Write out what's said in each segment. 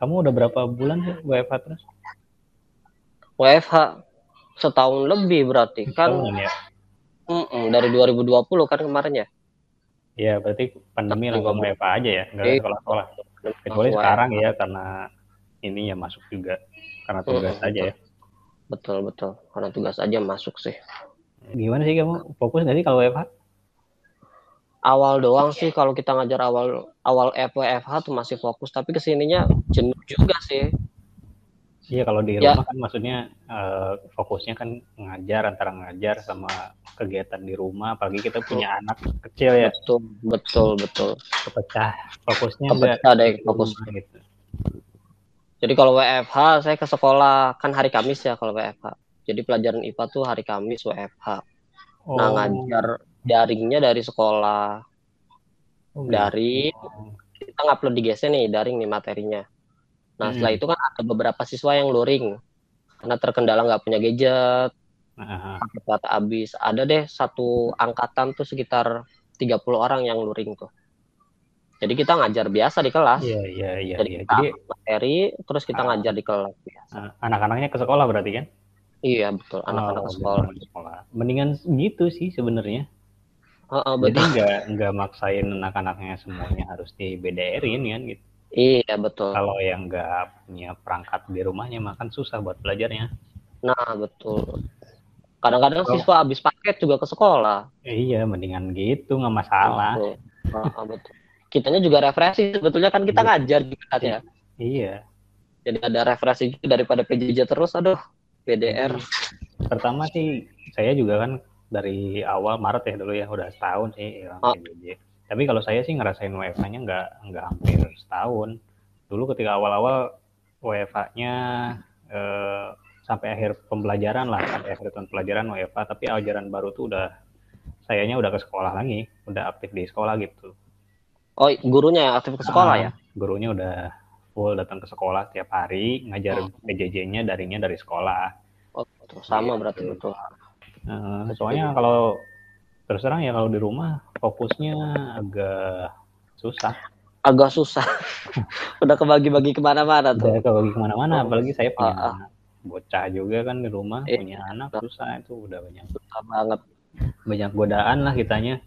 Kamu udah berapa bulan sih WFH terus? WFH setahun lebih berarti kan Setahun ya? mm-mm, dari 2020 kan kemarin ya. Iya, berarti pandemi langsung WFH aja ya, nggak Iya. sekolah-sekolah. Kecuali sekarang ya, karena ini ya masuk juga. Karena tugas Mm-mm, aja ya. Betul betul karena tugas aja masuk sih. Gimana sih kamu? Fokus nggak sih kalau WFH? Awal doang sih kalau kita ngajar awal awal FWFH tuh masih fokus tapi ke sininya jenuh juga sih. Iya, kalau di Ya. rumah kan maksudnya eh, fokusnya kan ngajar, antara ngajar sama kegiatan di rumah. Apalagi kita punya anak kecil ya, Betul betul betul. kepecah. Fokusnya Kepecah deh di fokus. rumah gitu. Jadi kalau WFH saya ke sekolah kan hari Kamis ya kalau WFH. Jadi pelajaran IPA tuh hari Kamis WFH. Oh, Nah ngajar daringnya dari sekolah. oh, Dari gitu. kita ngupload di GC nih daring nih materinya. Nah setelah Hmm. itu kan ada beberapa siswa yang luring karena terkendala nggak punya gadget, pakai data habis. Ada deh satu angkatan tuh sekitar 30 orang yang luring tuh. Jadi kita ngajar biasa di kelas. Iya, iya, iya, Jadi kita Jadi materi terus kita Ah. ngajar di kelas biasa. eh, anak-anaknya ke sekolah berarti kan? Iya betul anak-anak Oh, ke sekolah. sekolah. Mendingan gitu sih sebenarnya. Heeh, Jadi betul. nggak nggak maksain anak-anaknya semuanya harus di BDR-in kan gitu. Iya betul. Kalau yang nggak punya perangkat di rumahnya makan susah buat belajarnya. Nah betul. Kadang-kadang Oh. siswa habis paket juga ke sekolah. Eh, iya, mendingan gitu nggak masalah. Betul. Heeh, betul. Kitanya juga refreshing sebetulnya kan kita Iya. ngajar juga kan ya. Iya. Jadi ada juga daripada PJJ terus aduh PDR. Pertama sih saya juga kan dari awal Maret ya dulu ya udah setahun sih hilang Oh. PJJ. Tapi kalau saya sih ngerasain WFH-nya nggak nggak hampir setahun. Dulu ketika awal-awal WFH-nya eh, sampai akhir pembelajaran lah, sampai akhir tahun pelajaran WFH. Tapi ajaran baru tuh udah sayanya udah ke sekolah lagi, udah aktif di sekolah gitu. Oh gurunya yang aktif ke sekolah Ah, ya? Gurunya udah full datang ke sekolah tiap hari, ngajar Oh. PJJ-nya darinya dari sekolah. Oh, sama Iya, berarti betul. betul. Eh, soalnya kalau terus terang ya kalau di rumah fokusnya agak susah. Agak susah. Udah kebagi-bagi ke mana-mana tuh. Udah kebagi ke mana-mana, Oh. apalagi saya punya Ah, ah. bocah juga kan di rumah, Iya. punya anak susah itu udah banyak Susah banget. banyak godaan lah kitanya.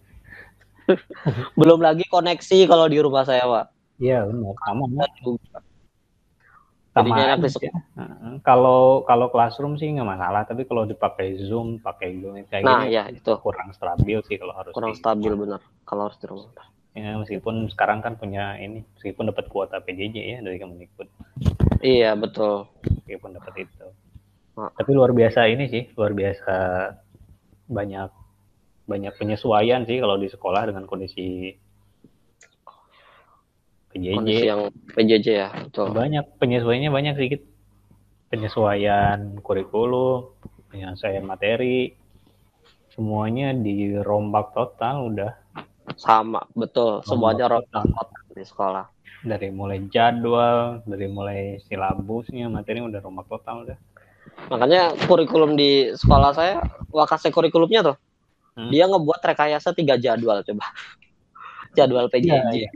Belum lagi koneksi kalau di rumah saya, Pak. Iya benar, Dan juga sama aja. Heeh. Kalau kalau classroom sih nggak masalah, tapi kalau dipakai Zoom, pakai Google kayak Nah, gini ya itu kurang stabil sih kalau harus kurang di- stabil benar kalau harus di rumah. Ya, meskipun sekarang kan punya ini, meskipun dapat kuota PJJ ya dari Kemendikbud, Iya, betul. meskipun dapat itu. Ah. Tapi luar biasa ini sih, luar biasa banyak banyak penyesuaian sih kalau di sekolah dengan kondisi PJJ. Kondisi yang PJJ ya, betul. Banyak penyesuaiannya banyak sedikit. Penyesuaian kurikulum, penyesuaian materi, semuanya dirombak total udah Sama, betul. Semuanya Rombak rombak di sekolah. dari mulai jadwal, dari mulai silabusnya, materi udah rombak total udah. Makanya kurikulum di sekolah saya, wakase kurikulumnya tuh, Hmm. dia ngebuat rekayasa tiga jadwal coba. Jadwal PJJ. Iya,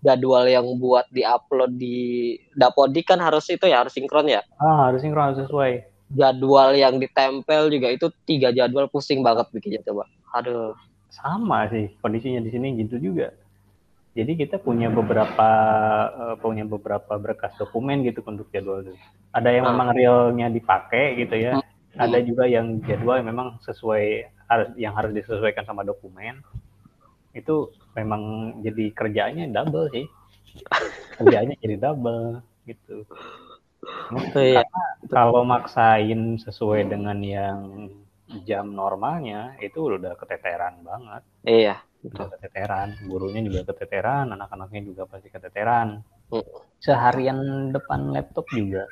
Jadwal yang buat diupload di Dapodik kan harus itu ya, harus sinkron ya. Ah, harus sinkron harus sesuai. Jadwal yang ditempel juga itu tiga jadwal pusing banget bikinnya coba. Aduh. Sama sih kondisinya di sini gitu juga. Jadi kita punya beberapa eh, punya beberapa berkas dokumen gitu untuk jadwal itu. Ada yang Ah. memang realnya dipakai gitu ya. Hmm. Ada juga yang jadwal yang memang sesuai harus yang harus disesuaikan sama dokumen. Itu memang jadi kerjaannya double sih. Kerjaannya jadi double gitu. Oh, iya. Kalau maksain sesuai dengan yang jam normalnya itu udah keteteran banget Iya, udah keteteran gurunya juga keteteran anak-anaknya juga pasti keteteran Hmm. seharian depan laptop juga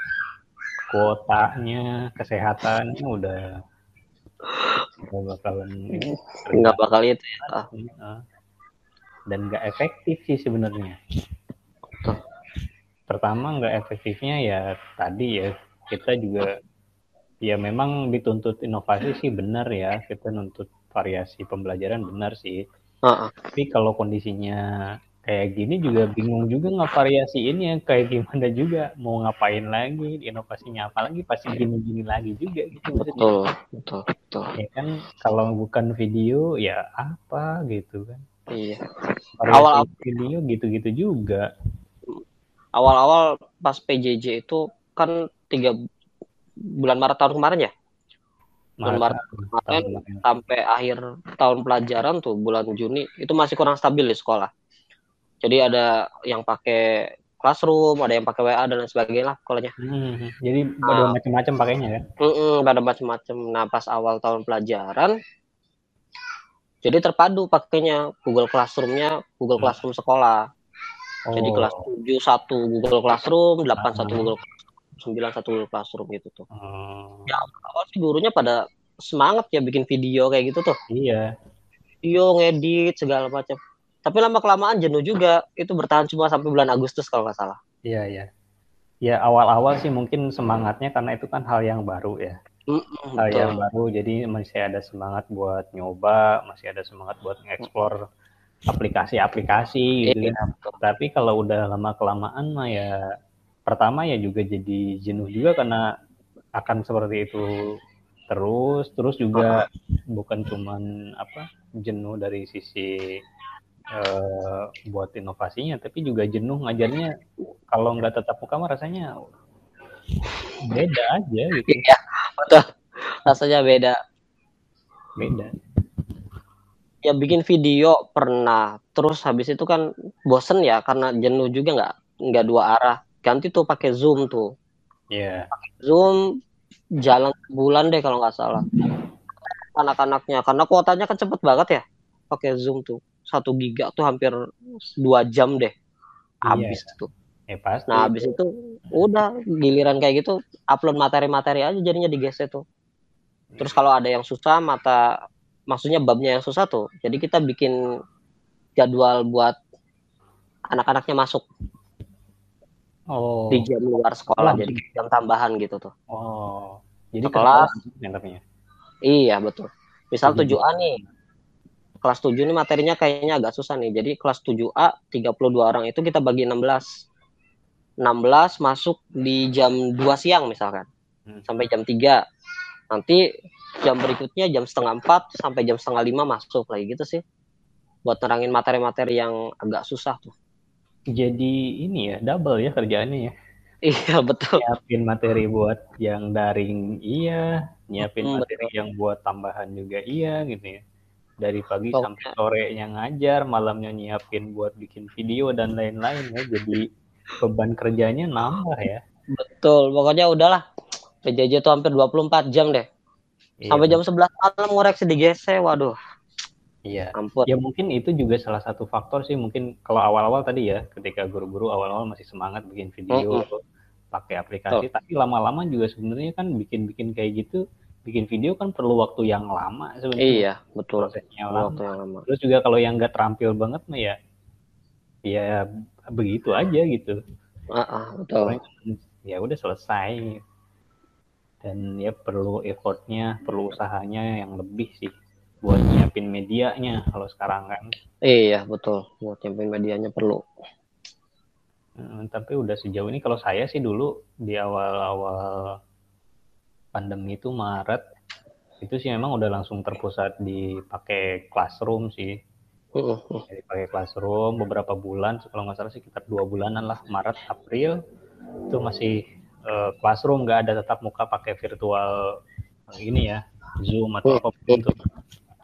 kuotanya kesehatannya udah udah bakalan Nggak bakal itu ya. Dan nggak efektif sih sebenarnya. Pertama nggak efektifnya ya tadi ya kita juga ya memang dituntut inovasi sih benar ya kita nuntut variasi pembelajaran benar sih. Ah, ah. tapi kalau kondisinya kayak gini juga bingung juga ngevariasiin ya kayak gimana juga mau ngapain lagi inovasinya apa lagi pasti gini-gini lagi juga gitu betul betul betul. Ya kan kalau bukan video ya apa gitu kan iya awal video gitu-gitu juga awal-awal pas PJJ itu kan tiga bulan Maret tahun kemarin ya bulan Maret kemarin sampai akhir tahun pelajaran tuh bulan Juni itu masih kurang stabil di sekolah jadi ada yang pakai classroom, ada yang pakai WA dan lain sebagainya lah sekolahnya. Hmm, jadi ada nah, macam-macam pakainya ya? Mm ada macam-macam. Nah pas awal tahun pelajaran, jadi terpadu pakainya Google Classroomnya Google hmm. Classroom sekolah. Oh. Jadi kelas 7 satu Google Classroom, 8 ah. satu Google sembilan satu Google Classroom gitu tuh. Hmm. Ya awal sih gurunya pada semangat ya bikin video kayak gitu tuh. Iya. Video ngedit segala macam tapi lama kelamaan jenuh juga itu bertahan cuma sampai bulan Agustus kalau nggak salah iya iya ya awal-awal sih mungkin semangatnya karena itu kan hal yang baru ya mm, hal betul. yang baru jadi masih ada semangat buat nyoba masih ada semangat buat ngeksplor aplikasi-aplikasi gitu iya, kan. tapi kalau udah lama kelamaan mah ya pertama ya juga jadi jenuh juga karena akan seperti itu terus terus juga bukan cuman apa jenuh dari sisi uh, buat inovasinya tapi juga jenuh ngajarnya kalau nggak tetap muka mah rasanya beda aja gitu. Iya betul. Rasanya beda. Beda. Ya bikin video pernah. Terus habis itu kan bosen ya karena jenuh juga nggak nggak dua arah. Ganti tuh pakai zoom tuh. Iya. Yeah. zoom jalan bulan deh kalau nggak salah. Anak-anaknya karena kuotanya kan cepet banget ya pakai zoom tuh. Satu giga tuh hampir dua jam deh. Habis iya. tuh. Eh, pasti. Nah habis itu udah giliran kayak gitu upload materi-materi aja jadinya di GC tuh. Terus kalau ada yang susah mata maksudnya babnya yang susah tuh. Jadi kita bikin jadwal buat anak-anaknya masuk. Oh. Di jam luar sekolah oh. jadi jam tambahan gitu tuh. Oh. Jadi kelas Iya betul. Misal 7A nih, kelas 7 ini materinya kayaknya agak susah nih. Jadi kelas 7A 32 orang itu kita bagi 16. 16 masuk di jam 2 siang misalkan. Hmm. Sampai jam 3. Nanti jam berikutnya jam setengah 4 sampai jam setengah 5 masuk lagi gitu sih. Buat nerangin materi-materi yang agak susah tuh. Jadi ini ya, double ya kerjaannya ya. Iya betul. Nyiapin materi buat yang daring iya, nyiapin hmm, materi betul. yang buat tambahan juga iya gitu ya dari pagi oh. sampai sorenya ngajar, malamnya nyiapin buat bikin video dan lain-lain ya. Jadi beban kerjanya nambah ya. Betul, pokoknya udahlah. PJJ tuh hampir 24 jam deh. Iya. Sampai jam 11 malam ngoreksi di GC, waduh. Iya. Ampun. Ya mungkin itu juga salah satu faktor sih mungkin kalau awal-awal tadi ya, ketika guru-guru awal-awal masih semangat bikin video, mm -hmm. pakai aplikasi, oh. tapi lama-lama juga sebenarnya kan bikin-bikin kayak gitu bikin video kan perlu waktu yang lama sebenarnya. Iya, betul. Prosesnya lama. Waktu yang lama. Terus juga kalau yang nggak terampil banget mah ya, ya begitu aja gitu. Uh, uh, betul. Ya udah selesai. Dan ya perlu effortnya, perlu usahanya yang lebih sih buat nyiapin medianya kalau sekarang kan. Iya betul, buat nyiapin medianya perlu. Hmm, tapi udah sejauh ini kalau saya sih dulu di awal-awal pandemi itu Maret itu sih memang udah langsung terpusat dipakai classroom sih uh, uh. Jadi pakai classroom beberapa bulan kalau nggak salah sekitar dua bulanan lah Maret April itu masih uh, classroom nggak ada tetap muka pakai virtual uh, ini ya Zoom atau apa itu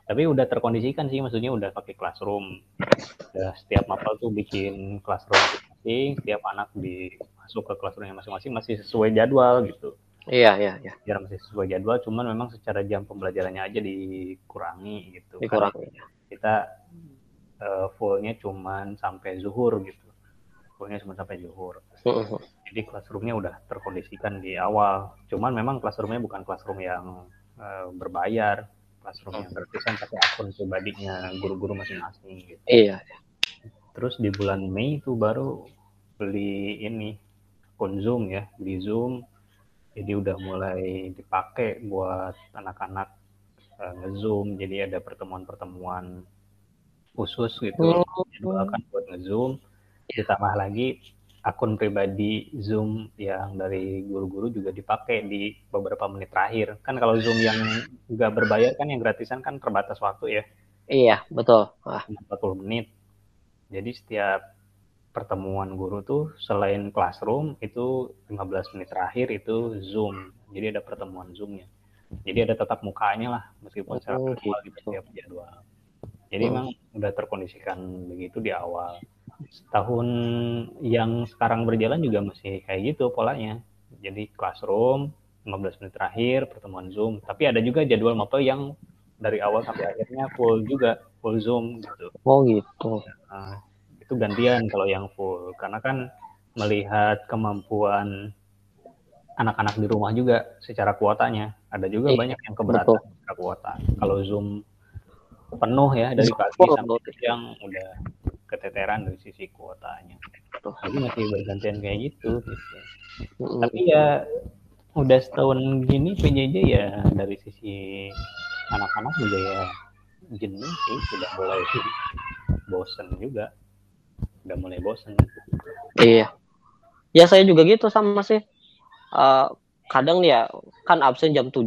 tapi udah terkondisikan sih maksudnya udah pakai classroom udah setiap mapel tuh bikin classroom masing setiap anak di masuk ke classroomnya masing-masing masih sesuai jadwal gitu Iya, iya, iya. Biar masih sesuai jadwal, cuman memang secara jam pembelajarannya aja dikurangi gitu. Dikurangi. Karena kita uh, fullnya cuman sampai zuhur gitu. Fullnya cuma sampai zuhur. Jadi classroomnya udah terkondisikan di awal. Cuman memang classroomnya bukan classroom yang uh, berbayar, classroom yang gratisan pakai akun pribadinya guru-guru masing-masing gitu. Iya. Terus di bulan Mei itu baru beli ini akun Zoom ya, beli Zoom jadi udah mulai dipakai buat anak-anak uh, nge-zoom jadi ada pertemuan-pertemuan khusus gitu oh. jadwalkan buat ngezoom ditambah lagi akun pribadi Zoom yang dari guru-guru juga dipakai di beberapa menit terakhir. Kan kalau Zoom yang nggak berbayar kan yang gratisan kan terbatas waktu ya. Iya, betul. Wah. 40 menit. Jadi setiap pertemuan guru tuh selain classroom itu 15 menit terakhir itu Zoom. Jadi ada pertemuan Zoomnya. Jadi ada tetap mukanya lah meskipun secara oh, virtual gitu. setiap jadwal. Jadi hmm. emang udah terkondisikan begitu di awal tahun yang sekarang berjalan juga masih kayak gitu polanya. Jadi classroom 15 menit terakhir pertemuan Zoom, tapi ada juga jadwal mapel yang dari awal sampai akhirnya full juga, full Zoom gitu. Oh gitu. Nah, itu gantian kalau yang full karena kan melihat kemampuan anak-anak di rumah juga secara kuotanya. Ada juga eh, banyak yang keberatan secara kuota. Kalau Zoom penuh ya dari pagi sampai siang udah keteteran dari sisi kuotanya. Tapi masih bergantian kayak gitu. gitu. Tapi ya udah setahun gini PJJ ya dari sisi anak-anak juga ya jenuh sih sudah mulai bosen juga udah mulai bosen iya ya saya juga gitu sama sih uh, kadang ya kan absen jam 7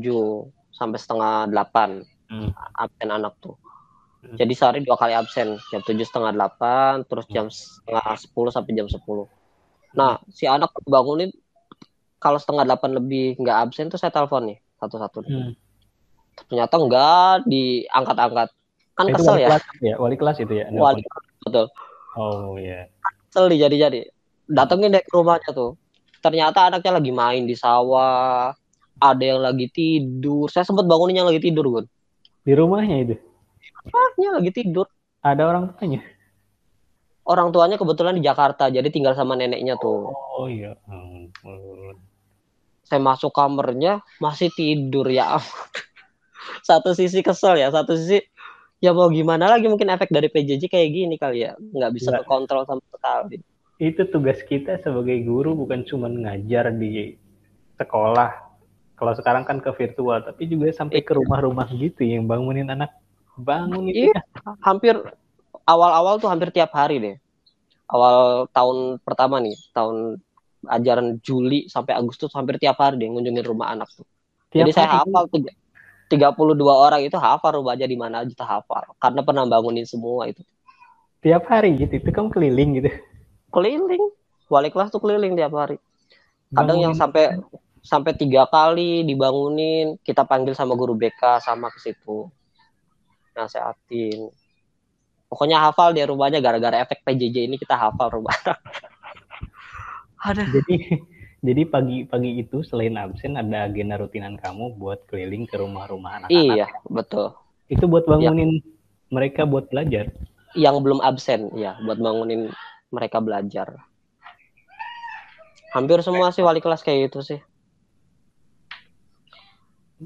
sampai setengah 8 hmm. absen anak tuh jadi sehari dua kali absen, jam tujuh setengah delapan, terus jam setengah sepuluh sampai jam sepuluh. Nah, si anak bangunin kalau setengah delapan lebih nggak absen tuh saya telepon nih satu-satu. Hmm. Ternyata enggak diangkat-angkat. Kan itu kesel wali ya. Kelas ya. Wali kelas itu ya. Wali betul. Oh iya. Yeah. Kesel jadi-jadi. Datengin deh ke rumahnya tuh. Ternyata anaknya lagi main di sawah. Ada yang lagi tidur. Saya sempat bangunin yang lagi tidur, Gun. Di rumahnya itu? Papahnya lagi tidur. Ada orang tuanya? Orang tuanya kebetulan di Jakarta, jadi tinggal sama neneknya tuh. Oh iya. Saya masuk kamarnya masih tidur ya. satu sisi kesel ya, satu sisi ya mau gimana lagi mungkin efek dari PJJ kayak gini kali ya, nggak bisa Nggak. kontrol sama sekali. Itu tugas kita sebagai guru bukan cuma ngajar di sekolah. Kalau sekarang kan ke virtual, tapi juga sampai ke iya. rumah-rumah gitu yang bangunin anak bangun itu iya, hampir awal-awal tuh hampir tiap hari deh. Awal tahun pertama nih tahun ajaran Juli sampai Agustus hampir tiap hari deh ngunjungin rumah anak tuh. Tiap jadi saya hafal tiga tiga puluh dua orang itu hafal rumah aja di mana aja hafal karena pernah bangunin semua itu. Tiap hari gitu itu kamu keliling gitu. Keliling. Wali kelas tuh keliling tiap hari. Kadang bangunin. yang sampai sampai tiga kali dibangunin kita panggil sama guru BK sama ke situ nasehatin. Pokoknya hafal dia rumahnya gara-gara efek PJJ ini kita hafal rumah ada jadi jadi pagi-pagi itu selain absen ada agenda rutinan kamu buat keliling ke rumah-rumah anak-anak iya betul. Itu buat bangunin ya. mereka buat belajar? Yang belum absen ya buat bangunin mereka belajar. Hampir semua sih wali kelas kayak gitu sih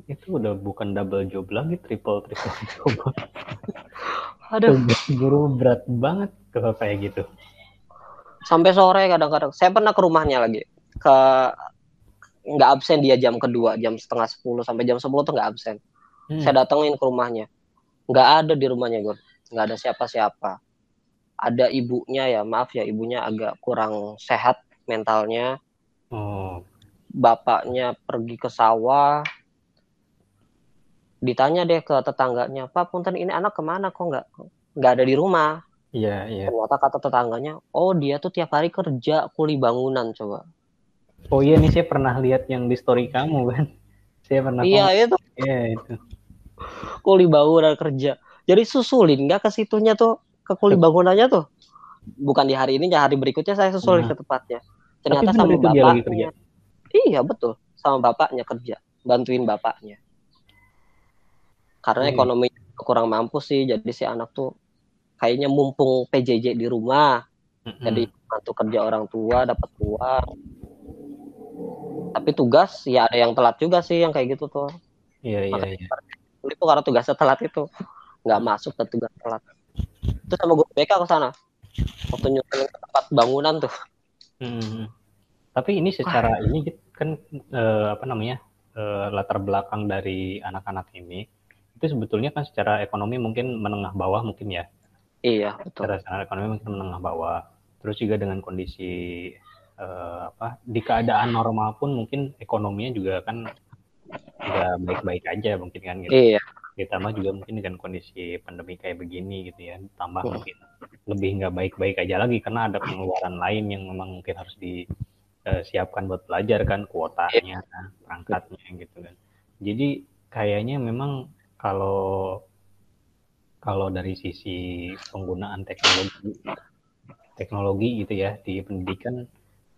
itu udah bukan double job lagi triple triple job. Ada guru berat banget kalau kayak gitu. Sampai sore kadang-kadang. Saya pernah ke rumahnya lagi. Ke nggak absen dia jam kedua jam setengah sepuluh sampai jam sepuluh tuh nggak absen. Hmm. saya datengin ke rumahnya. Nggak ada di rumahnya gue nggak ada siapa-siapa. Ada ibunya ya maaf ya ibunya agak kurang sehat mentalnya. Oh. bapaknya pergi ke sawah ditanya deh ke tetangganya pak punten ini anak ke mana? Kok nggak nggak ada di rumah? Iya iya. Ternyata kata tetangganya oh dia tuh tiap hari kerja kuli bangunan coba. Oh iya nih saya pernah lihat yang di story kamu kan? Saya pernah iya komen. itu. Iya itu. Kuli bangunan kerja. Jadi susulin nggak ke situnya tuh ke kuli bangunannya tuh? Bukan di hari ini ya hari berikutnya saya susulin nah. ke tempatnya. Ternyata sama bapaknya. Iya betul. Sama bapaknya kerja. Bantuin bapaknya karena hmm. ekonomi kurang mampu sih jadi si anak tuh kayaknya mumpung PJJ di rumah hmm. jadi bantu kerja orang tua dapat uang tapi tugas ya ada yang telat juga sih yang kayak gitu tuh iya iya iya itu karena tugasnya telat itu nggak masuk ke tugas telat itu sama gue BK ke sana waktu nyusul ke tempat bangunan tuh hmm. tapi ini secara ah. ini kan eh, apa namanya eh, latar belakang dari anak-anak ini itu sebetulnya kan secara ekonomi mungkin menengah bawah mungkin ya Iya, betul. Secara ekonomi mungkin menengah bawah. Terus juga dengan kondisi uh, apa di keadaan normal pun mungkin ekonominya juga kan nggak baik-baik aja mungkin kan gitu. Iya. Ditambah juga mungkin dengan kondisi pandemi kayak begini gitu ya, tambah hmm. mungkin lebih nggak baik-baik aja lagi karena ada pengeluaran lain yang memang mungkin harus disiapkan buat belajar kan kuotanya, iya. perangkatnya gitu kan. Jadi kayaknya memang kalau kalau dari sisi penggunaan teknologi teknologi gitu ya di pendidikan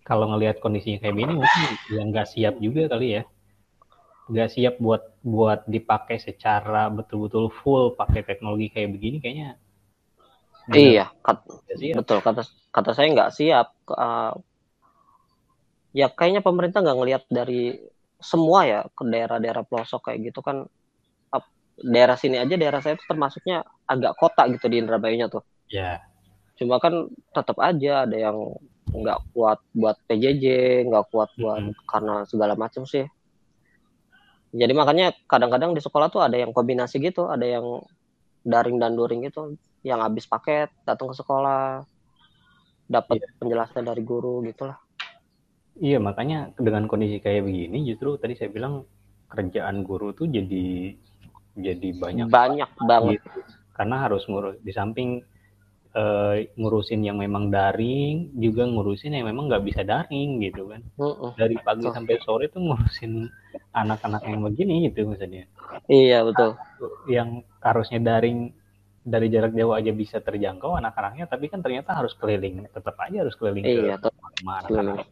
kalau ngelihat kondisinya kayak gini mungkin yang nggak siap juga kali ya. Nggak siap buat buat dipakai secara betul-betul full pakai teknologi kayak begini kayaknya iya kat, betul kata kata saya nggak siap uh, ya kayaknya pemerintah nggak ngelihat dari semua ya ke daerah-daerah pelosok kayak gitu kan daerah sini aja daerah saya itu termasuknya agak kota gitu di Indramayunya tuh. Ya. Yeah. Cuma kan tetap aja ada yang nggak kuat buat PJJ, nggak kuat buat mm -hmm. karena segala macam sih. Jadi makanya kadang-kadang di sekolah tuh ada yang kombinasi gitu, ada yang daring dan luring gitu, yang habis paket datang ke sekolah, dapat yeah. penjelasan dari guru gitulah. Iya makanya dengan kondisi kayak begini justru tadi saya bilang kerjaan guru tuh jadi jadi banyak banyak banget. gitu. karena harus ngurus di samping uh, ngurusin yang memang daring juga ngurusin yang memang nggak bisa daring gitu kan. Uh, uh. dari pagi uh. sampai sore tuh ngurusin anak-anak yang begini gitu misalnya iya betul. Yang harusnya daring dari jarak jauh aja bisa terjangkau anak-anaknya tapi kan ternyata harus keliling tetap aja harus keliling iya, ke rumah anak-anaknya.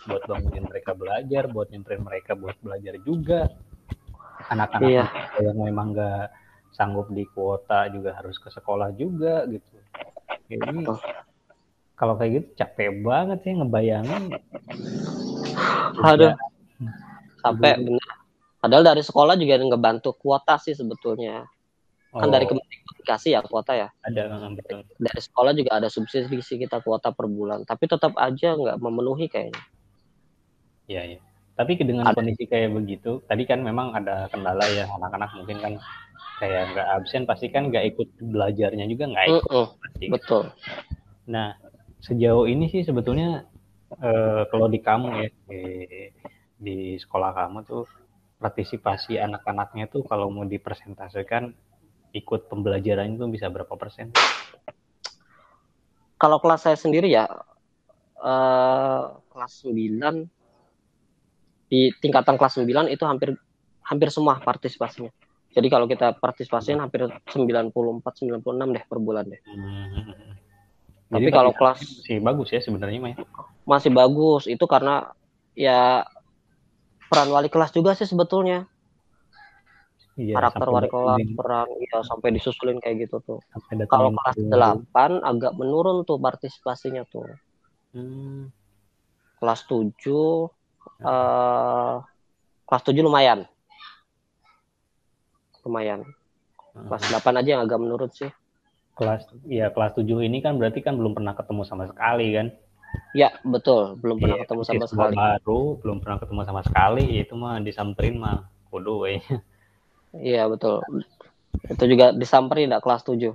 Buat bangunin mereka belajar buat nyamperin mereka buat belajar juga anak-anak iya. yang memang nggak sanggup di kuota juga harus ke sekolah juga gitu. Jadi oh. kalau kayak gitu capek banget sih ngebayangin. Ada sampai benar padahal dari sekolah juga ngebantu kuota sih sebetulnya. Kan oh. dari Kemendikbud ya kuota ya? Ada betul. Dari sekolah juga ada subsidi kita kuota per bulan. Tapi tetap aja nggak memenuhi kayaknya. Iya iya tapi dengan ada. kondisi kayak begitu, tadi kan memang ada kendala ya anak-anak mungkin kan kayak nggak absen, pasti kan nggak ikut belajarnya juga nggak ikut. Uh, uh, pasti. Betul. Nah sejauh ini sih sebetulnya uh, kalau di kamu ya di, di sekolah kamu tuh partisipasi anak-anaknya tuh kalau mau dipresentasikan ikut pembelajaran itu bisa berapa persen? Kalau kelas saya sendiri ya uh, kelas 9 di tingkatan kelas 9 itu hampir hampir semua partisipasinya. Jadi kalau kita partisipasiin hampir 94 96 deh per bulan deh. Hmm. Tapi Jadi kalau kelas masih bagus ya sebenarnya Maya. Masih bagus itu karena ya peran wali kelas juga sih sebetulnya. Iya, karakter wali kelas peran ya sampai disusulin kayak gitu tuh. Kalau kelas 8 agak menurun tuh partisipasinya tuh. Hmm. Kelas 7 uh, kelas 7 lumayan. Lumayan. Kelas 8 hmm. aja yang agak menurut sih. Kelas ya kelas 7 ini kan berarti kan belum pernah ketemu sama sekali kan? Ya, betul. Belum pernah ya, ketemu sama sekali. baru, belum pernah ketemu sama sekali, itu mah disamperin mah kudu we. Iya, betul. Itu juga disamperin enggak kelas 7.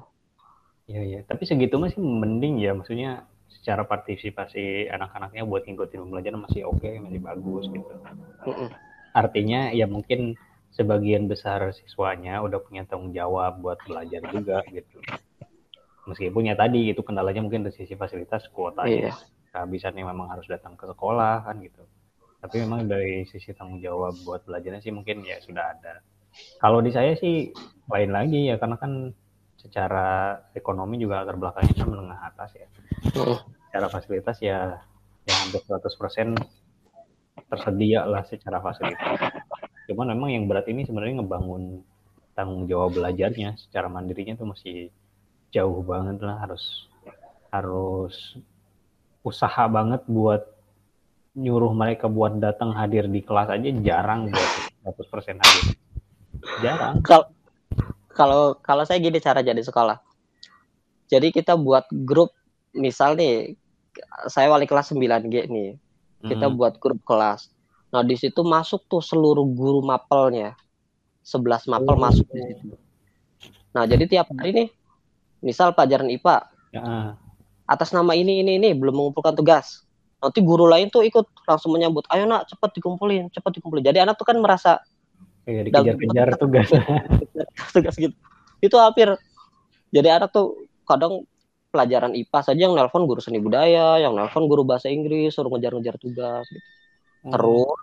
Iya, iya. Tapi segitu masih mending ya, maksudnya secara partisipasi anak-anaknya buat ngikutin pembelajaran masih oke, okay, masih bagus gitu. Artinya ya mungkin sebagian besar siswanya udah punya tanggung jawab buat belajar juga gitu. Meskipun ya tadi itu kendalanya mungkin dari sisi fasilitas kuotanya. Iya. Kehabisannya memang harus datang ke sekolah kan gitu. Tapi memang dari sisi tanggung jawab buat belajarnya sih mungkin ya sudah ada. Kalau di saya sih lain lagi ya karena kan secara ekonomi juga latar belakangnya kan menengah atas ya. Uh secara fasilitas ya yang hampir 100% tersedia lah secara fasilitas. Cuman memang yang berat ini sebenarnya ngebangun tanggung jawab belajarnya secara mandirinya tuh masih jauh banget lah harus harus usaha banget buat nyuruh mereka buat datang hadir di kelas aja jarang buat 100% hadir. Jarang. Kalau kalau kalau saya gini cara jadi sekolah. Jadi kita buat grup misal nih saya wali kelas 9G nih. Kita hmm. buat grup kelas. Nah, di situ masuk tuh seluruh guru mapelnya. 11 mapel oh. masuk di situ. Nah, jadi tiap hari nih misal pelajaran IPA Ya. atas nama ini ini ini belum mengumpulkan tugas nanti guru lain tuh ikut langsung menyambut ayo nak cepat dikumpulin cepat dikumpulin jadi anak tuh kan merasa Kayak dikejar-kejar tugas. tugas gitu itu hampir jadi anak tuh kadang pelajaran IPA saja yang nelpon guru seni budaya yang nelpon guru bahasa Inggris suruh ngejar-ngejar tugas gitu. terus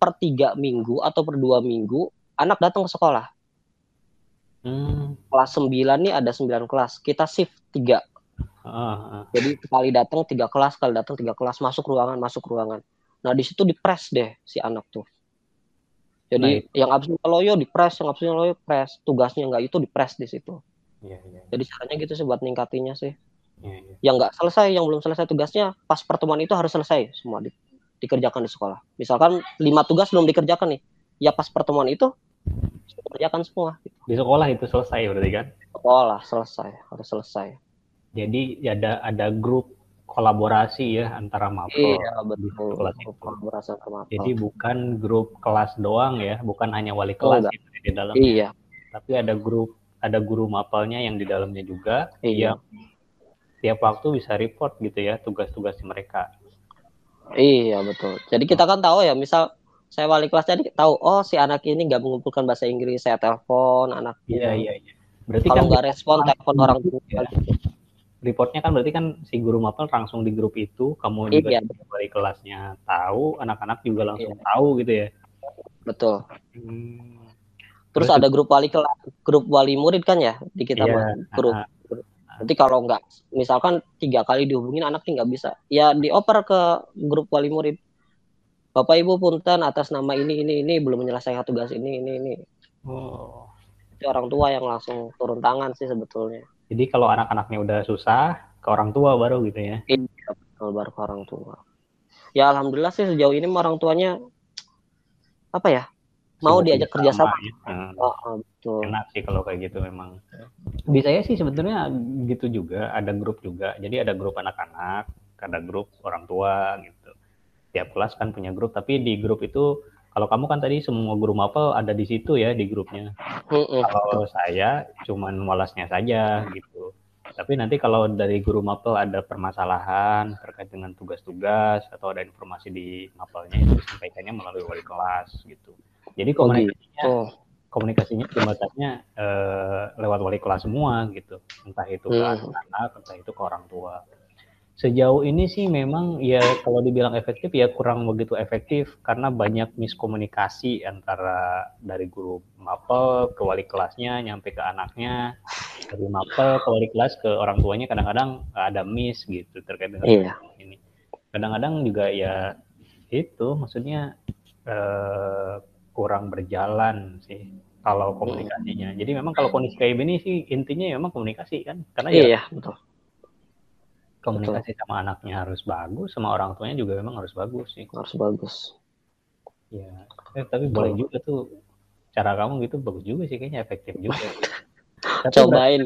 per tiga minggu atau per dua minggu anak datang ke sekolah Hmm. kelas 9 nih ada 9 kelas kita shift tiga Ah, ah. jadi sekali datang tiga kelas sekali datang tiga kelas masuk ruangan masuk ruangan nah di situ dipres deh si anak tuh jadi yang absen loyo dipres yang absen loyo pres tugasnya nggak itu dipres di situ. Iya, iya, jadi caranya gitu sih buat ningkatinya sih. Iya, iya. yang nggak selesai yang belum selesai tugasnya pas pertemuan itu harus selesai semua di- dikerjakan di sekolah. Misalkan lima tugas belum dikerjakan nih ya pas pertemuan itu kerjakan semua Di sekolah itu selesai berarti kan? sekolah selesai harus selesai. Jadi ada ada grup kolaborasi ya antara mapel. iya betul kelas itu. kolaborasi antar mapel. Jadi bukan grup kelas doang ya, bukan hanya wali Oh, kelas ada di dalam, iya tapi ada grup ada guru mapelnya yang di dalamnya juga Iya. yang tiap waktu bisa report gitu ya tugas-tugas mereka. Iya betul. Jadi kita kan tahu ya, misal saya wali kelas jadi tahu, oh si anak ini nggak mengumpulkan bahasa Inggris, saya telepon anak. Iya iya iya. Berarti Kalau kan nggak respon, telepon orang tua. Ya. gitu. Reportnya kan berarti kan si guru mapel langsung di grup itu, kamu juga Iya. wali kelasnya tahu, anak-anak juga langsung Iya. tahu gitu ya. Betul. Hmm. Terus Berarti- ada grup wali kelas, grup wali murid kan ya di kita Iya, grup. Nanti kalau nggak, misalkan tiga kali dihubungin anak nih nggak bisa, ya dioper ke grup wali murid. Bapak Ibu punten atas nama ini ini ini belum menyelesaikan tugas ini ini ini. Oh. Itu orang tua yang langsung turun tangan sih sebetulnya. Jadi kalau anak-anaknya udah susah, ke orang tua baru gitu ya. Kalau baru ke orang tua. Ya alhamdulillah sih sejauh ini orang tuanya apa ya mau Sibuk diajak kerjasama. ya. Hmm. Oh, oh, betul. Enak sih kalau kayak gitu memang. Di saya sih sebetulnya gitu juga, ada grup juga. Jadi ada grup anak-anak, ada grup orang tua gitu. Tiap kelas kan punya grup, tapi di grup itu kalau kamu kan tadi semua guru mapel ada di situ ya di grupnya. Kalau saya cuman walasnya saja gitu. Tapi nanti kalau dari guru mapel ada permasalahan terkait dengan tugas-tugas atau ada informasi di mapelnya itu disampaikannya melalui wali kelas gitu. Jadi Oh, komunikasinya gitu. komunikasinya jembatannya eh, lewat wali kelas semua gitu. Entah itu ke Hmm. anak, entah itu ke orang tua. Sejauh ini sih memang ya kalau dibilang efektif ya kurang begitu efektif karena banyak miskomunikasi antara dari guru mapel ke wali kelasnya nyampe ke anaknya dari mapel ke wali kelas ke orang tuanya kadang-kadang ada miss gitu terkait dengan Iya. ini. Kadang-kadang juga ya itu maksudnya eh, kurang berjalan sih kalau komunikasinya. Jadi memang kalau kondisi kayak gini sih intinya ya memang komunikasi kan karena ya Iya, betul. Komunikasi sama anaknya harus bagus, sama orang tuanya juga memang harus bagus sih. Harus bagus. Ya, eh, tapi boleh juga tuh cara kamu gitu bagus juga sih kayaknya efektif juga. tapi Cobain.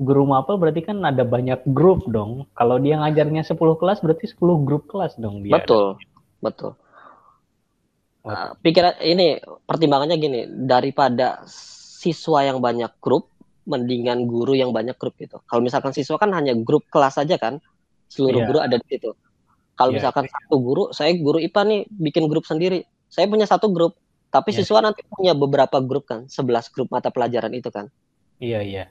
guru mapel berarti kan ada banyak grup dong. Kalau dia ngajarnya 10 kelas berarti 10 grup kelas dong dia. Betul. Betul. Wah. Nah, pikiran ini pertimbangannya gini, daripada siswa yang banyak grup, mendingan guru yang banyak grup gitu. Kalau misalkan siswa kan hanya grup kelas saja kan, seluruh Iya. guru ada di situ. Kalau Iya, misalkan satu guru, saya guru IPA nih bikin grup sendiri. Saya punya satu grup, tapi Iya. siswa nanti punya beberapa grup kan, 11 grup mata pelajaran itu kan. Iya, iya.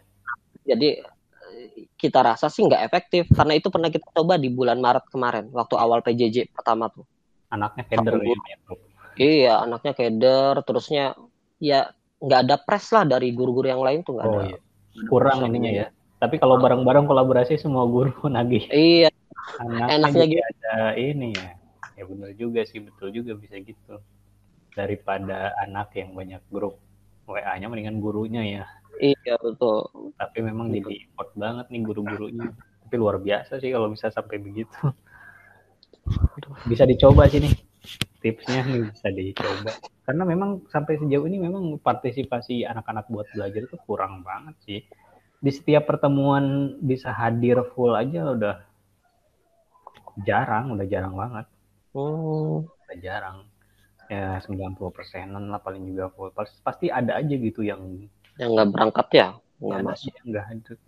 Jadi eh, kita rasa sih nggak efektif karena itu pernah kita coba di bulan Maret kemarin waktu awal PJJ pertama tuh. Anaknya Satu ya. Iya, anaknya keder, terusnya ya nggak ada press lah dari guru-guru yang lain tuh nggak Oh ada. iya. Kurang ininya ya. Tapi kalau bareng-bareng kolaborasi semua guru nagih. Iya, Anaknya Enaknya gitu. ada ini ya. Ya benar juga sih, betul juga bisa gitu. Daripada anak yang banyak grup WA-nya mendingan gurunya ya. iya betul. Tapi memang jadi effort banget nih guru-gurunya. Tapi luar biasa sih kalau bisa sampai begitu. Bisa dicoba sih nih. Tipsnya nih bisa dicoba. Karena memang sampai sejauh ini memang partisipasi anak-anak buat belajar itu kurang banget sih. Di setiap pertemuan bisa hadir full aja udah jarang, udah jarang banget. Hmm, Udah jarang. Ya 90 persenan lah paling juga full. Pas- Pasti ada aja gitu yang yang nggak berangkat ya. nggak masuk nggak tuh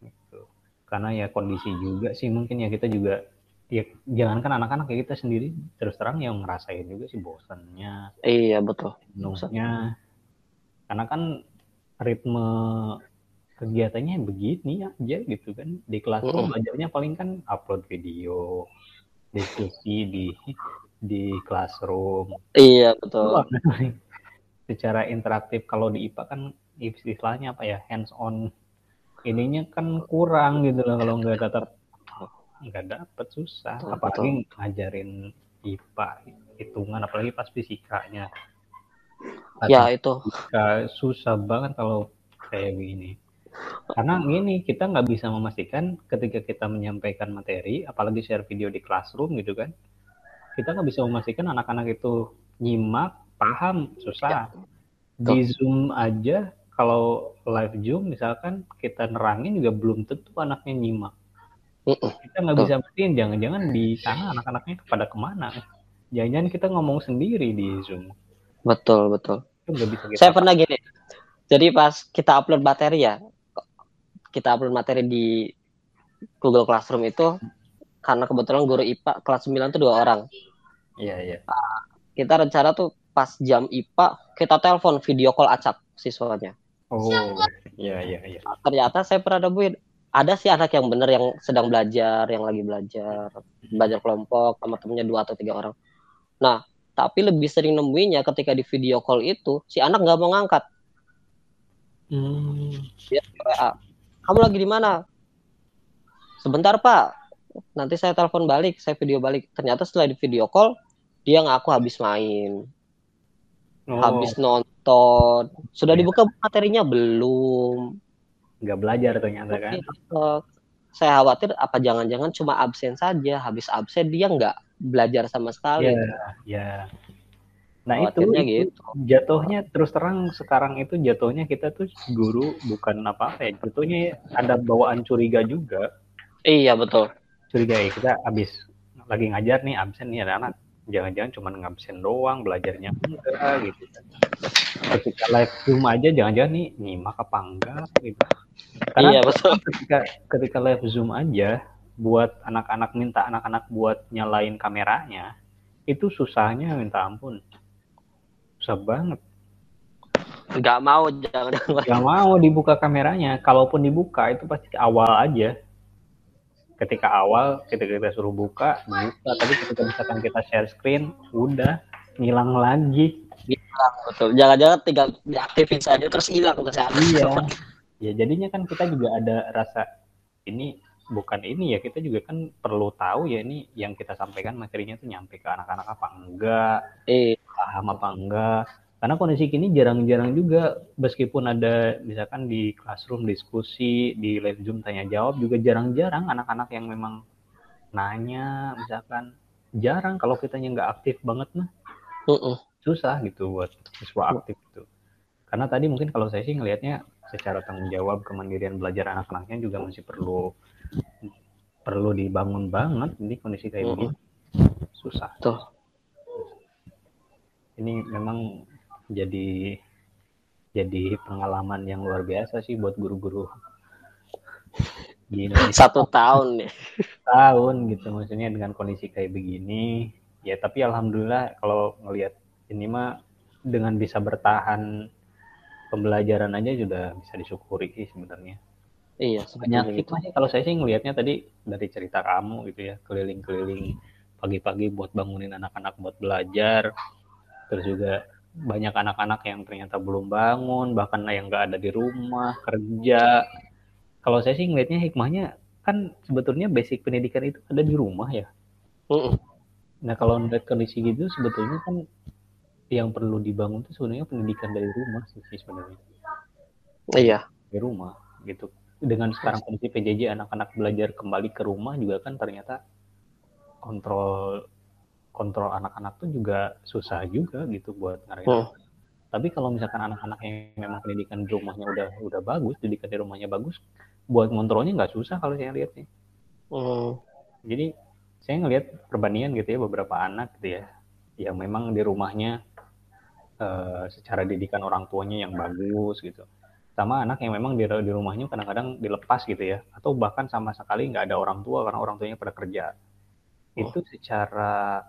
gitu. karena ya kondisi juga sih mungkin ya kita juga ya jangankan anak-anak ya kita sendiri. Terus terang yang ngerasain juga sih bosannya iya betul. jenuhnya. Karena kan ritme kegiatannya begini aja gitu kan. Di kelas mm. belajarnya paling kan upload video diskusi di di classroom. Iya betul. Secara interaktif kalau di IPA kan istilahnya apa ya? Hands on. Ininya kan kurang gitu loh kalau nggak tetap nggak dapet susah. Betul, apalagi betul. ngajarin IPA hitungan apalagi pas fisikanya. Ya itu. Susah banget kalau kayak gini. Karena gini kita nggak bisa memastikan ketika kita menyampaikan materi apalagi share video di classroom gitu kan kita nggak bisa memastikan anak-anak itu nyimak paham susah. Ya. di zoom aja kalau live zoom misalkan kita nerangin juga belum tentu anaknya nyimak kita nggak bisa berarti jangan-jangan di sana anak-anaknya kepada ke mana? Jangan-jangan kita ngomong sendiri di zoom. Betul betul. Bisa saya pernah gini. Jadi pas kita upload materi ya kita upload materi di Google Classroom itu karena kebetulan guru IPA kelas 9 itu dua orang. Iya iya. Nah, kita rencana tuh pas jam IPA kita telepon video call acak siswanya. Oh iya iya iya. Ternyata saya pernah nemuin ada sih anak yang bener yang sedang belajar, yang lagi belajar, belajar kelompok sama temennya dua atau tiga orang. Nah, tapi lebih sering nemuinya ketika di video call itu si anak nggak mau ngangkat. Hmm. Dia WA. Kamu lagi di mana? Sebentar Pak, nanti saya telepon balik, saya video balik. Ternyata setelah di video call dia ngaku habis main, oh. habis nonton. Sudah iya. dibuka materinya belum? Nggak belajar ternyata kan? uh, saya khawatir apa jangan-jangan cuma absen saja. Habis absen dia nggak belajar sama sekali. Ya ya nah itu, itu gitu. jatuhnya terus terang sekarang itu jatuhnya kita tuh guru bukan apa apa ya jatuhnya ada bawaan curiga juga. Iya betul. Curiga ya kita habis lagi ngajar nih absen nih ada anak jangan-jangan cuma ngabsen doang belajarnya enggak gitu ketika live zoom aja jangan-jangan nih nyimak apa enggak gitu. Karena iya betul. ketika ketika live zoom aja buat anak-anak minta anak-anak buat nyalain kameranya itu susahnya minta ampun. Susah banget. Nggak mau jangan nggak mau dibuka kameranya. Kalaupun dibuka itu pasti awal aja ketika awal ketika kita suruh buka buka. Tapi ketika misalkan kita share screen udah ngilang lagi. Hilang betul. Jangan-jangan tinggal diaktifin saja terus hilang iya. Ya jadinya kan kita juga ada rasa ini bukan ini ya kita juga kan perlu tahu ya ini yang kita sampaikan materinya tuh nyampe ke anak-anak apa enggak eh paham apa enggak karena kondisi kini jarang-jarang juga meskipun ada misalkan di classroom diskusi di live zoom tanya jawab juga jarang-jarang anak-anak yang memang nanya misalkan. Jarang kalau kitanya nggak aktif banget mah. Uh -uh. susah gitu buat siswa aktif itu karena tadi mungkin kalau saya sih ngelihatnya secara tanggung jawab kemandirian belajar anak-anaknya juga masih perlu perlu dibangun banget. Di kondisi kayak uh -uh. susah. Tuh ini memang jadi jadi pengalaman yang luar biasa sih buat guru-guru gini satu tahun nih tahun gitu maksudnya dengan kondisi kayak begini. Ya tapi alhamdulillah kalau ngelihat ini mah dengan bisa bertahan pembelajaran aja sudah bisa disyukuri sih sebenarnya. Iya banyak hikmah sih. Kalau saya sih ngelihatnya tadi dari cerita kamu gitu ya keliling-keliling pagi-pagi buat bangunin anak-anak buat belajar terus juga banyak anak-anak yang ternyata belum bangun bahkan yang nggak ada di rumah kerja. Kalau saya sih ngelihatnya hikmahnya kan sebetulnya basic pendidikan itu ada di rumah ya. Uh-uh. nah kalau melihat kondisi gitu sebetulnya kan yang perlu dibangun itu sebenarnya pendidikan dari rumah sih sebenarnya. Iya. Di rumah gitu. Dengan sekarang kondisi PJJ anak-anak belajar kembali ke rumah juga kan ternyata kontrol kontrol anak-anak tuh juga susah juga gitu buat ngarahin. Hmm. Tapi kalau misalkan anak-anak yang memang pendidikan di rumahnya udah udah bagus, pendidikan di rumahnya bagus, buat ngontrolnya nggak susah kalau saya lihat nih. Hmm. Jadi saya ngelihat perbandingan gitu ya beberapa anak gitu ya, yang memang di rumahnya uh, secara didikan orang tuanya yang bagus gitu. sama anak yang memang di, di rumahnya kadang-kadang dilepas gitu ya atau bahkan sama sekali nggak ada orang tua karena orang tuanya pada kerja oh. itu secara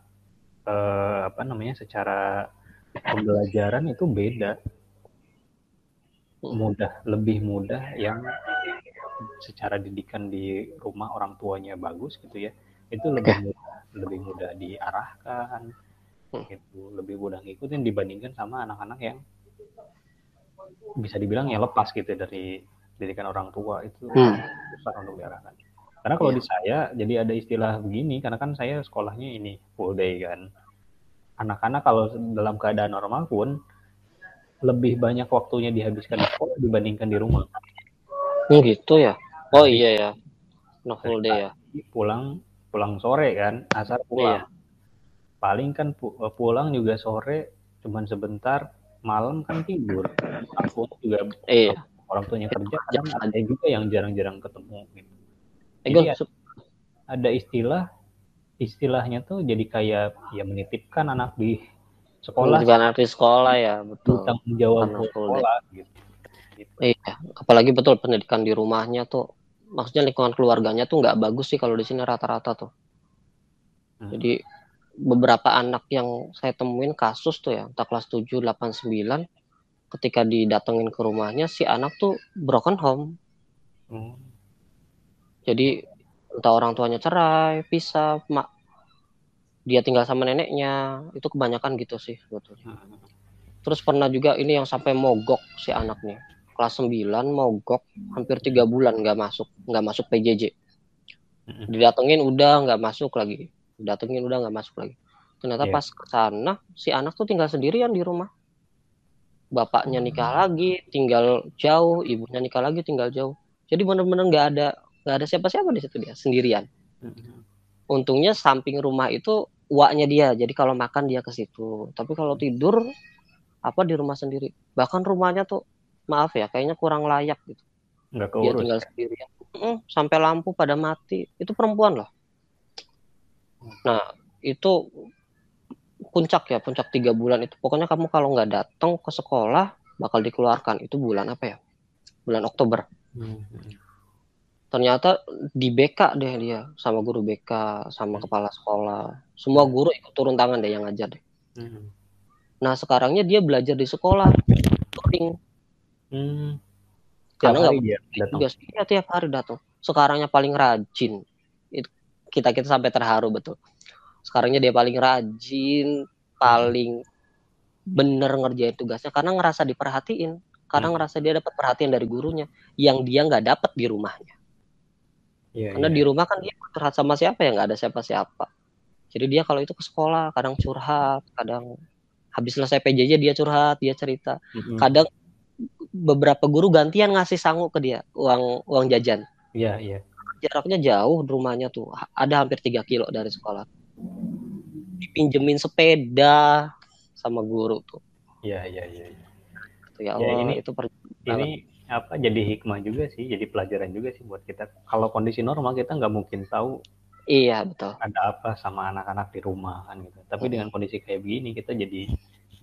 eh, apa namanya secara pembelajaran itu beda. Mudah lebih mudah yang secara didikan di rumah orang tuanya bagus gitu ya. Itu lebih mudah lebih mudah diarahkan hmm. itu lebih mudah ngikutin dibandingkan sama anak-anak yang bisa dibilang ya lepas gitu dari didikan orang tua. Itu hmm. susah untuk diarahkan karena kalau yeah. di saya jadi ada istilah begini karena kan saya sekolahnya ini full day kan anak-anak kalau dalam keadaan normal pun lebih banyak waktunya dihabiskan di sekolah dibandingkan di rumah. Oh gitu ya? Oh iya ya. No full day ya. Pulang pulang sore kan, asar pulang. Iya. Paling kan eh, pulang juga sore cuman sebentar, malam kan tidur. Aku juga iya. orang tuanya kerja, kadang ada juga yang jarang-jarang ketemu gitu. Jadi ada, ada istilah istilahnya tuh jadi kayak ya menitipkan anak di sekolah juga anak di sekolah ya betul tanggung jawab sekolah gitu. gitu. iya apalagi betul pendidikan di rumahnya tuh maksudnya lingkungan keluarganya tuh nggak bagus sih kalau di sini rata-rata tuh hmm. jadi beberapa anak yang saya temuin kasus tuh ya entah kelas 7, 8, 9 ketika didatengin ke rumahnya si anak tuh broken home hmm. Jadi entah orang tuanya cerai pisah mak dia tinggal sama neneknya itu kebanyakan gitu sih sebetulnya hmm. terus pernah juga ini yang sampai mogok si anaknya kelas 9 mogok hampir tiga bulan nggak masuk nggak masuk PJJ hmm. didatengin udah nggak masuk lagi datengin udah nggak masuk lagi ternyata yeah. pas ke sana si anak tuh tinggal sendirian di rumah bapaknya hmm. nikah lagi tinggal jauh ibunya nikah lagi tinggal jauh jadi bener-bener nggak ada nggak ada siapa-siapa di situ dia sendirian. Untungnya samping rumah itu uaknya dia. Jadi kalau makan dia ke situ. Tapi kalau tidur apa di rumah sendiri. Bahkan rumahnya tuh maaf ya kayaknya kurang layak gitu. Nggak keurus. dia tinggal sendiri mm, sampai lampu pada mati. Itu perempuan loh. Nah itu puncak ya puncak tiga bulan itu. Pokoknya kamu kalau nggak datang ke sekolah bakal dikeluarkan. Itu bulan apa ya? Bulan Oktober. Hmm ternyata di BK deh dia sama guru BK sama hmm. kepala sekolah. Semua guru ikut turun tangan deh yang ngajar deh. Hmm. nah sekarangnya dia belajar di sekolah. Coding hmm. karena nggak juga ya, tiap hari datang. Sekarangnya paling rajin. Itu kita kita sampai terharu betul. Sekarangnya dia paling rajin paling bener ngerjain tugasnya karena ngerasa diperhatiin. Karena hmm. ngerasa dia dapat perhatian dari gurunya yang dia nggak dapat di rumahnya Yeah, Karena yeah. di rumah kan dia curhat sama siapa ya nggak ada siapa-siapa. Jadi dia kalau itu ke sekolah kadang curhat, kadang habis selesai PJJ dia curhat, dia cerita. Mm-hmm. Kadang beberapa guru gantian ngasih sangu ke dia uang uang jajan. Iya yeah, iya. Yeah. Jaraknya jauh rumahnya tuh, ada hampir tiga kilo dari sekolah. Dipinjemin sepeda sama guru tuh. Iya iya iya. Ya, ya Allah, ya ini itu per ini apa jadi hikmah juga sih jadi pelajaran juga sih buat kita kalau kondisi normal kita nggak mungkin tahu iya betul ada apa sama anak-anak di rumah kan gitu tapi hmm. dengan kondisi kayak begini kita jadi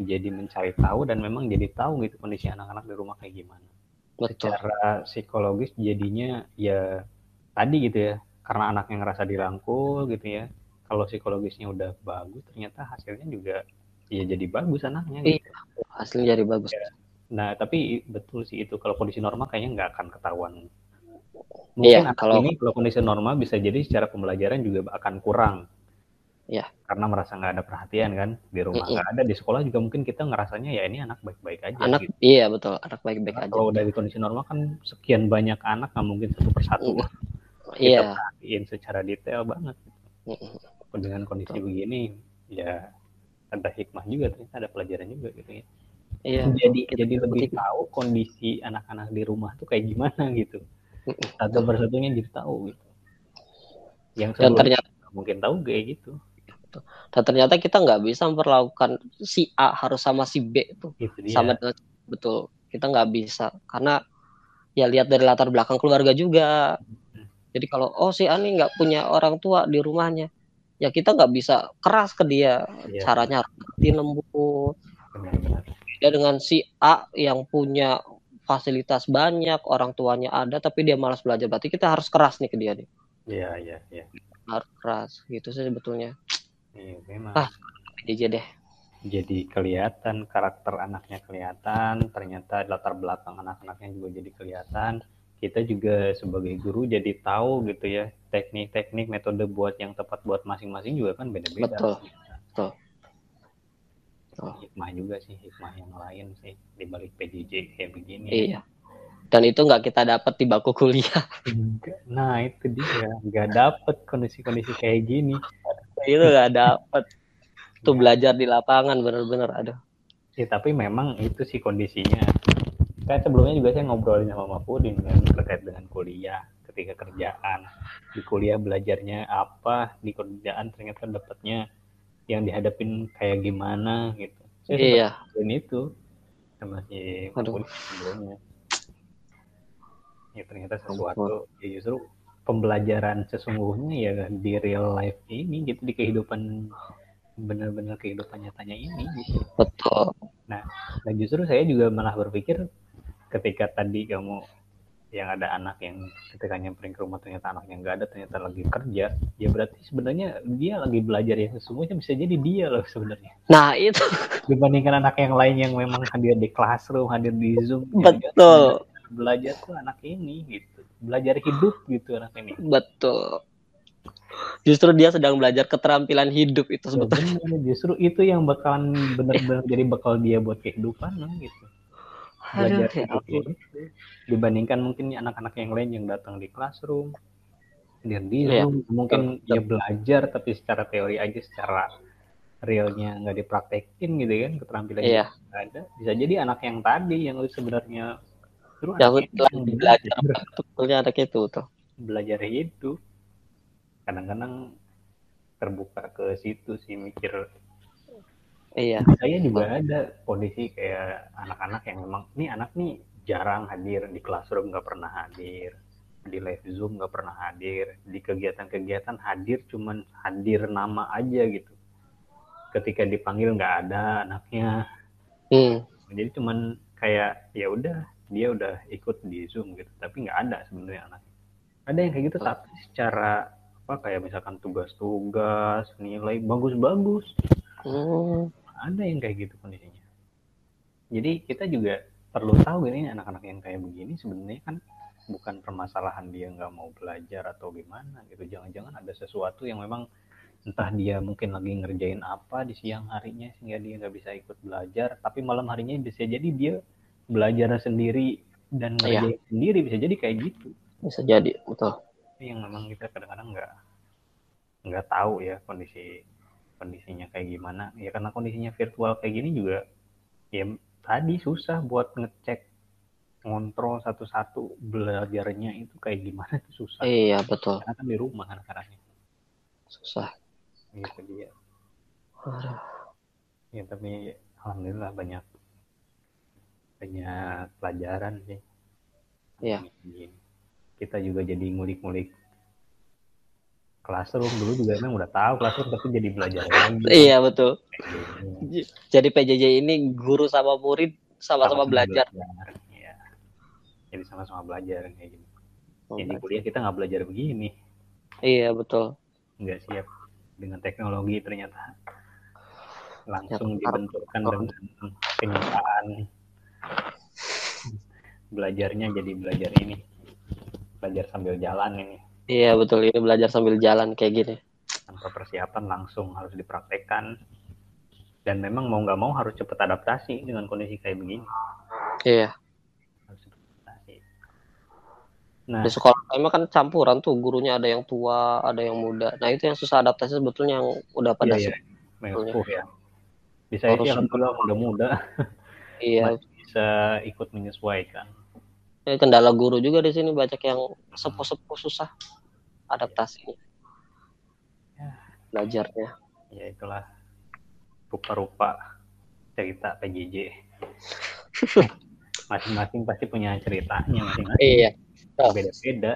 jadi mencari tahu dan memang jadi tahu gitu kondisi anak-anak di rumah kayak gimana betul. secara psikologis jadinya ya tadi gitu ya karena anaknya ngerasa dirangkul gitu ya kalau psikologisnya udah bagus ternyata hasilnya juga ya jadi bagus anaknya gitu. iya hasilnya jadi bagus ya Nah, tapi betul sih itu kalau kondisi normal kayaknya nggak akan ketahuan. Mungkin iya, kalau ini kalau kondisi normal bisa jadi secara pembelajaran juga akan kurang. Ya. Karena merasa nggak ada perhatian kan di rumah nggak mm -hmm. ada di sekolah juga mungkin kita ngerasanya ya ini anak baik-baik aja. Anak gitu. iya betul anak baik-baik aja. Kalau dari kondisi normal kan sekian banyak anak nggak mungkin satu persatu. Mm -hmm. Kita iya. perhatiin secara detail banget. Mm -hmm. Dengan kondisi betul. begini ya ada hikmah juga ternyata ada pelajaran juga gitu ya. Iya. Jadi kita jadi lebih tahu kondisi anak-anak di rumah tuh kayak gimana gitu. Satu persatunya jadi tahu gitu. Yang dan ternyata mungkin tahu kayak gitu. Dan ternyata kita nggak bisa memperlakukan si A harus sama si B itu sama betul. Kita nggak bisa karena ya lihat dari latar belakang keluarga juga. Jadi kalau oh si A ini nggak punya orang tua di rumahnya, ya kita nggak bisa keras ke dia. Iya. Caranya harus lembut. Benar, benar beda dengan si A yang punya fasilitas banyak, orang tuanya ada, tapi dia malas belajar. Berarti kita harus keras nih ke dia nih. Iya, iya, iya. Harus keras, gitu sih sebetulnya. Iya, memang. Ah, aja deh. Jadi kelihatan karakter anaknya kelihatan, ternyata latar belakang anak-anaknya juga jadi kelihatan. Kita juga sebagai guru jadi tahu gitu ya teknik-teknik metode buat yang tepat buat masing-masing juga kan beda-beda. Betul. Betul. Oh. Hikmah juga sih, hikmah yang lain sih di balik PJJ kayak begini. Iya. Dan itu nggak kita dapat di baku kuliah. Nah itu dia, nggak dapat kondisi-kondisi kayak gini. itu nggak dapat. Tuh ya. belajar di lapangan bener-bener ada. Ya, tapi memang itu sih kondisinya. Kan sebelumnya juga saya ngobrolin sama Mafudin kan terkait dengan kuliah ketika kerjaan di kuliah belajarnya apa di kerjaan ternyata dapatnya yang dihadapin kayak gimana gitu. Saya iya. Dan itu sama si sebelumnya. Ya ternyata sesuatu ya justru pembelajaran sesungguhnya ya di real life ini gitu di kehidupan benar-benar kehidupan nyatanya ini gitu. Betul. Nah, dan justru saya juga malah berpikir ketika tadi kamu yang ada anak yang ketika nyamperin ke rumah ternyata anaknya nggak ada ternyata lagi kerja ya berarti sebenarnya dia lagi belajar ya sesungguhnya bisa jadi dia loh sebenarnya. Nah itu. Dibandingkan anak yang lain yang memang hadir di classroom hadir di zoom betul. ya, belajar tuh anak ini gitu belajar hidup gitu anak ini. Betul. Justru dia sedang belajar keterampilan hidup itu ya, sebetulnya. ya, justru itu yang bakalan benar-benar jadi bakal dia buat kehidupan gitu belajar Aduh, ya dibandingkan mungkin anak-anak yang lain yang datang di classroom dia di yeah. mungkin dia belajar tapi secara teori aja secara realnya nggak dipraktekin gitu kan keterampilan yeah. nggak ada. Bisa jadi anak yang tadi yang sebenarnya terus yang belajar. Betulnya anak itu tuh belajar hidup. Kadang-kadang terbuka ke situ sih mikir Iya. Saya juga ada kondisi kayak anak-anak yang memang ini anak nih jarang hadir di classroom nggak pernah hadir. Di live zoom nggak pernah hadir. Di kegiatan-kegiatan hadir cuman hadir nama aja gitu. Ketika dipanggil nggak ada anaknya. Hmm. jadi cuman kayak ya udah dia udah ikut di zoom gitu. Tapi nggak ada sebenarnya anaknya. Ada yang kayak gitu tapi secara apa kayak misalkan tugas-tugas nilai bagus-bagus hmm ada yang kayak gitu kondisinya jadi kita juga perlu tahu ini anak-anak yang kayak begini sebenarnya kan bukan permasalahan dia nggak mau belajar atau gimana gitu jangan-jangan ada sesuatu yang memang entah dia mungkin lagi ngerjain apa di siang harinya sehingga dia nggak bisa ikut belajar tapi malam harinya bisa jadi dia belajar sendiri dan iya. ngerjain iya. sendiri bisa jadi kayak gitu bisa jadi betul yang memang kita kadang-kadang nggak nggak tahu ya kondisi kondisinya kayak gimana. Ya karena kondisinya virtual kayak gini juga ya tadi susah buat ngecek ngontrol satu-satu belajarnya itu kayak gimana itu susah. Iya betul. Karena kan di rumah anak-anaknya susah. Gitu dia ya. Tapi alhamdulillah banyak banyak pelajaran sih. Iya. Kita juga jadi ngulik-ngulik classroom dulu juga emang udah tahu classroom tapi jadi belajar lagi. Iya betul. Jadi PJJ ini guru sama murid sama-sama belajar. belajar. Iya. Jadi sama-sama belajar kayak gini. Oh, jadi kuliah kita nggak belajar begini. Iya betul. Nggak siap dengan teknologi ternyata langsung ya, dibentukkan dengan kenyataan belajarnya jadi belajar ini belajar sambil jalan ini Iya betul ini belajar sambil jalan kayak gini. Tanpa persiapan langsung harus dipraktekkan dan memang mau nggak mau harus cepat adaptasi dengan kondisi kayak begini. Iya. Harus adaptasi. Nah, di sekolah emang kan campuran tuh gurunya ada yang tua, ada yang muda. Nah itu yang susah adaptasi sebetulnya yang udah pada iya, iya. Uh, ya. Bisa sih alhamdulillah muda-muda. Iya. bisa ikut menyesuaikan. kendala guru juga di sini banyak yang sepuh-sepuh susah adaptasinya ya. belajarnya. Ya itulah. Rupa-rupa cerita PJJ masing-masing pasti punya ceritanya masing-masing. Iya. Beda-beda